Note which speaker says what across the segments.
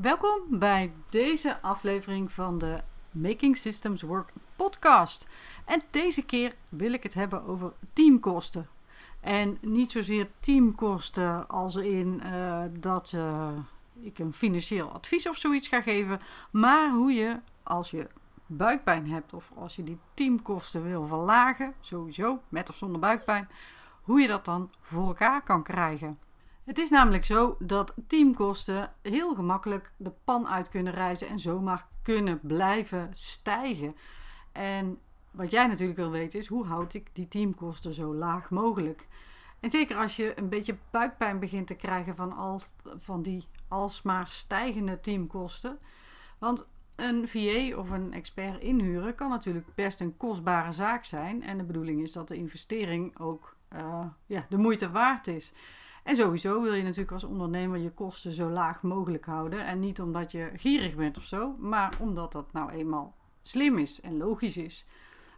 Speaker 1: Welkom bij deze aflevering van de Making Systems Work podcast. En deze keer wil ik het hebben over teamkosten. En niet zozeer teamkosten als in uh, dat uh, ik een financieel advies of zoiets ga geven, maar hoe je als je buikpijn hebt of als je die teamkosten wil verlagen, sowieso met of zonder buikpijn, hoe je dat dan voor elkaar kan krijgen. Het is namelijk zo dat teamkosten heel gemakkelijk de pan uit kunnen reizen en zomaar kunnen blijven stijgen. En wat jij natuurlijk wil weten is hoe houd ik die teamkosten zo laag mogelijk. En zeker als je een beetje buikpijn begint te krijgen van, al, van die alsmaar stijgende teamkosten. Want een VA of een expert inhuren kan natuurlijk best een kostbare zaak zijn. En de bedoeling is dat de investering ook uh, ja, de moeite waard is. En sowieso wil je natuurlijk als ondernemer je kosten zo laag mogelijk houden. En niet omdat je gierig bent of zo, maar omdat dat nou eenmaal slim is en logisch is.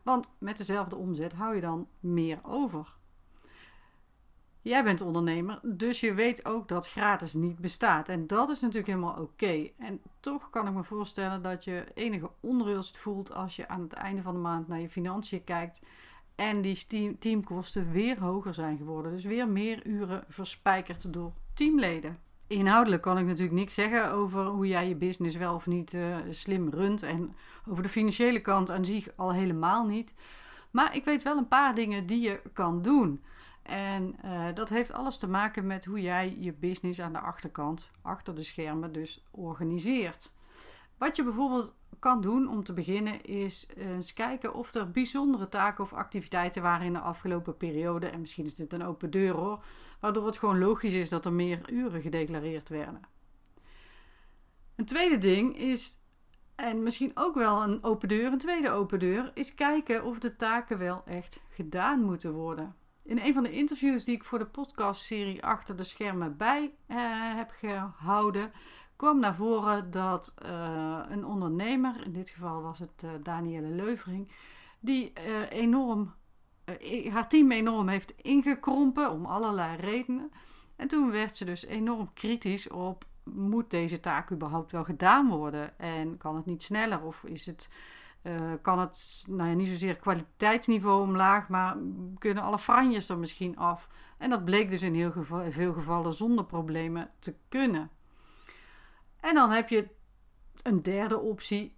Speaker 1: Want met dezelfde omzet hou je dan meer over. Jij bent ondernemer, dus je weet ook dat gratis niet bestaat. En dat is natuurlijk helemaal oké. En toch kan ik me voorstellen dat je enige onrust voelt als je aan het einde van de maand naar je financiën kijkt. En die teamkosten weer hoger zijn geworden. Dus weer meer uren verspijkerd door teamleden. Inhoudelijk kan ik natuurlijk niks zeggen over hoe jij je business wel of niet uh, slim runt. En over de financiële kant aan zich al helemaal niet. Maar ik weet wel een paar dingen die je kan doen. En uh, dat heeft alles te maken met hoe jij je business aan de achterkant, achter de schermen, dus organiseert. Wat je bijvoorbeeld kan doen om te beginnen is eens kijken of er bijzondere taken of activiteiten waren in de afgelopen periode. En misschien is dit een open deur hoor, waardoor het gewoon logisch is dat er meer uren gedeclareerd werden. Een tweede ding is, en misschien ook wel een open deur, een tweede open deur, is kijken of de taken wel echt gedaan moeten worden. In een van de interviews die ik voor de podcastserie Achter de Schermen bij eh, heb gehouden, kwam naar voren dat uh, een ondernemer, in dit geval was het uh, Danielle Leuvering, die uh, enorm, haar team enorm heeft ingekrompen om allerlei redenen. En toen werd ze dus enorm kritisch op, moet deze taak überhaupt wel gedaan worden? En kan het niet sneller of is het... kan het nou ja, niet zozeer kwaliteitsniveau omlaag, maar kunnen alle franjes er misschien af? En dat bleek dus in heel veel gevallen zonder problemen te kunnen. En dan heb je een derde optie.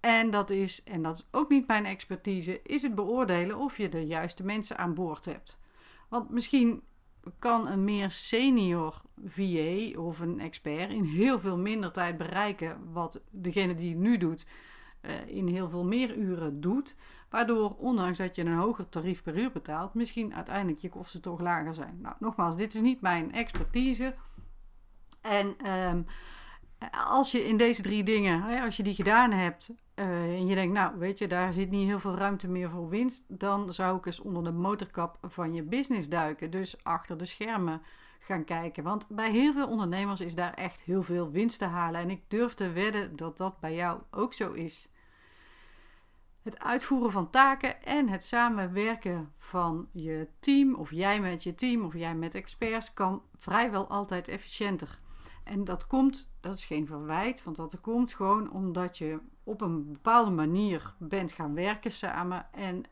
Speaker 1: En dat is, en dat is ook niet mijn expertise, is het beoordelen of je de juiste mensen aan boord hebt. Want misschien kan een meer senior VA of een expert in heel veel minder tijd bereiken wat degene die het nu doet eh, in heel veel meer uren doet. Waardoor, ondanks dat je een hoger tarief per uur betaalt, misschien uiteindelijk je kosten toch lager zijn. Nou, nogmaals, dit is niet mijn expertise. En um, als je in deze drie dingen, als je die gedaan hebt uh, en je denkt, nou weet je, daar zit niet heel veel ruimte meer voor winst, dan zou ik eens onder de motorkap van je business duiken. Dus achter de schermen gaan kijken. Want bij heel veel ondernemers is daar echt heel veel winst te halen. En ik durf te wedden dat dat bij jou ook zo is. Het uitvoeren van taken en het samenwerken van je team, of jij met je team of jij met experts, kan vrijwel altijd efficiënter. En dat komt, dat is geen verwijt, want dat komt gewoon omdat je op een bepaalde manier bent gaan werken samen. En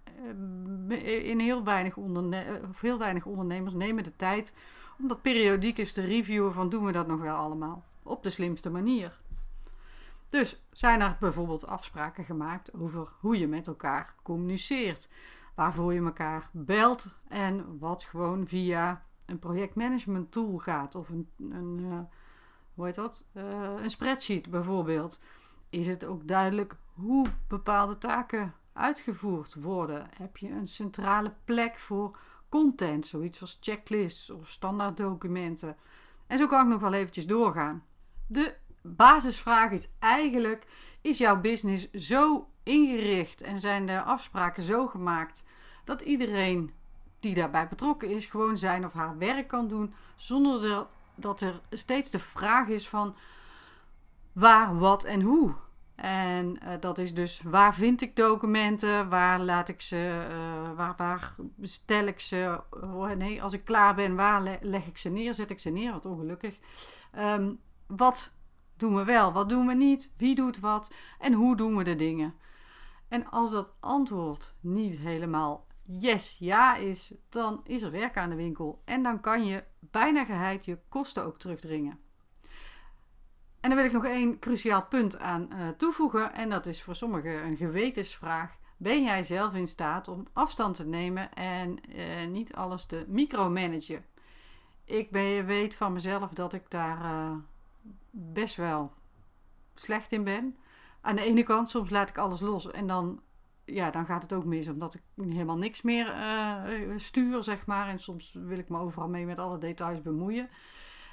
Speaker 1: eh, in heel weinig, onderne heel weinig ondernemers nemen de tijd om dat periodiek eens te reviewen van doen we dat nog wel allemaal op de slimste manier. Dus zijn er bijvoorbeeld afspraken gemaakt over hoe je met elkaar communiceert, waarvoor je elkaar belt en wat gewoon via een projectmanagement tool gaat of een, een uh, hoe heet dat? Uh, een spreadsheet bijvoorbeeld. Is het ook duidelijk hoe bepaalde taken uitgevoerd worden? Heb je een centrale plek voor content, zoiets als checklists of standaarddocumenten? En zo kan ik nog wel eventjes doorgaan. De basisvraag is eigenlijk: is jouw business zo ingericht en zijn de afspraken zo gemaakt dat iedereen die daarbij betrokken is gewoon zijn of haar werk kan doen zonder dat er steeds de vraag is van waar, wat en hoe. En uh, dat is dus waar vind ik documenten, waar laat ik ze, uh, waar, waar stel ik ze, oh, nee, als ik klaar ben, waar leg ik ze neer, zet ik ze neer, wat ongelukkig. Um, wat doen we wel, wat doen we niet, wie doet wat en hoe doen we de dingen. En als dat antwoord niet helemaal yes, ja is, dan is er werk aan de winkel en dan kan je bijna geheid je kosten ook terugdringen. En dan wil ik nog één cruciaal punt aan uh, toevoegen en dat is voor sommigen een gewetensvraag. Ben jij zelf in staat om afstand te nemen en uh, niet alles te micromanagen? Ik ben, weet van mezelf dat ik daar uh, best wel slecht in ben. Aan de ene kant, soms laat ik alles los en dan, ja, dan gaat het ook mis, omdat ik helemaal niks meer uh, stuur, zeg maar. En soms wil ik me overal mee met alle details bemoeien.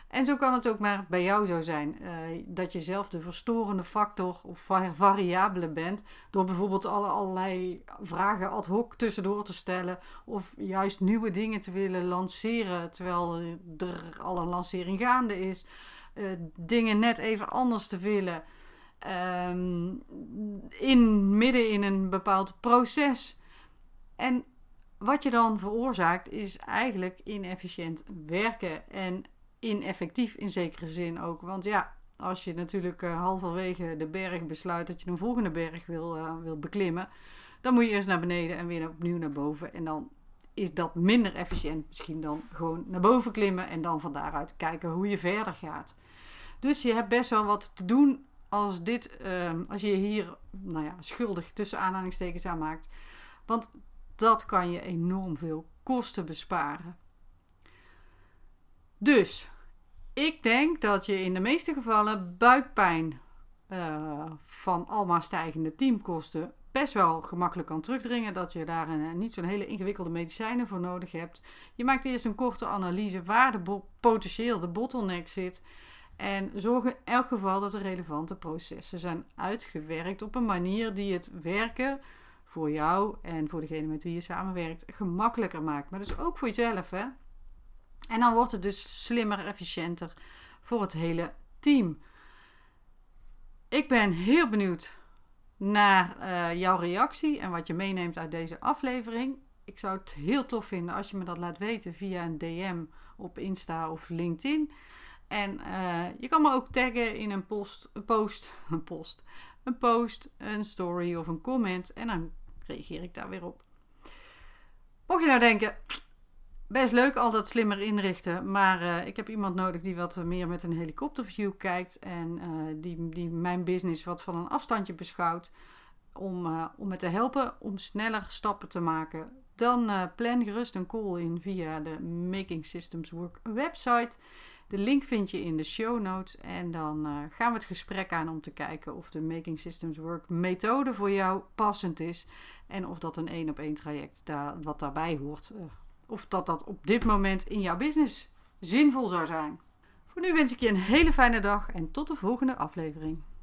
Speaker 1: En zo kan het ook maar bij jou zo zijn. Uh, dat je zelf de verstorende factor of variabele bent. Door bijvoorbeeld alle, allerlei vragen ad hoc tussendoor te stellen. Of juist nieuwe dingen te willen lanceren. Terwijl er al een lancering gaande is. Uh, dingen net even anders te willen. Um, in, midden in een bepaald proces. En wat je dan veroorzaakt is eigenlijk inefficiënt werken. En ineffectief in zekere zin ook. Want ja, als je natuurlijk uh, halverwege de berg besluit dat je een volgende berg wil, uh, wil beklimmen, dan moet je eerst naar beneden en weer opnieuw naar boven. En dan is dat minder efficiënt misschien dan gewoon naar boven klimmen en dan van daaruit kijken hoe je verder gaat. Dus je hebt best wel wat te doen als, dit, uh, als je hier nou ja, schuldig tussen aanhalingstekens aan maakt. Want dat kan je enorm veel kosten besparen. Dus ik denk dat je in de meeste gevallen buikpijn uh, van almaar stijgende teamkosten best wel gemakkelijk kan terugdringen. Dat je daar een, niet zo'n hele ingewikkelde medicijnen voor nodig hebt. Je maakt eerst een korte analyse waar de potentieel de bottleneck zit. En zorg in elk geval dat de relevante processen zijn uitgewerkt op een manier die het werken voor jou en voor degene met wie je samenwerkt gemakkelijker maakt. Maar dus ook voor jezelf, hè? En dan wordt het dus slimmer, efficiënter voor het hele team. Ik ben heel benieuwd naar uh, jouw reactie en wat je meeneemt uit deze aflevering. Ik zou het heel tof vinden als je me dat laat weten via een DM op Insta of LinkedIn. En uh, je kan me ook taggen in een post, een post, een post, een post, story of een comment. En dan reageer ik daar weer op. Mocht je nou denken, best leuk al dat slimmer inrichten. Maar uh, ik heb iemand nodig die wat meer met een helikopterview kijkt. En uh, die, die mijn business wat van een afstandje beschouwt. Om, om me te helpen om sneller stappen te maken. Dan plan gerust een call in via de Making Systems Work website. De link vind je in de show notes. En dan gaan we het gesprek aan om te kijken of de Making Systems Work methode voor jou passend is. En of dat een één op één traject daar, wat daarbij hoort of dat dat op dit moment in jouw business zinvol zou zijn. Voor nu wens ik je een hele fijne dag en tot de volgende aflevering.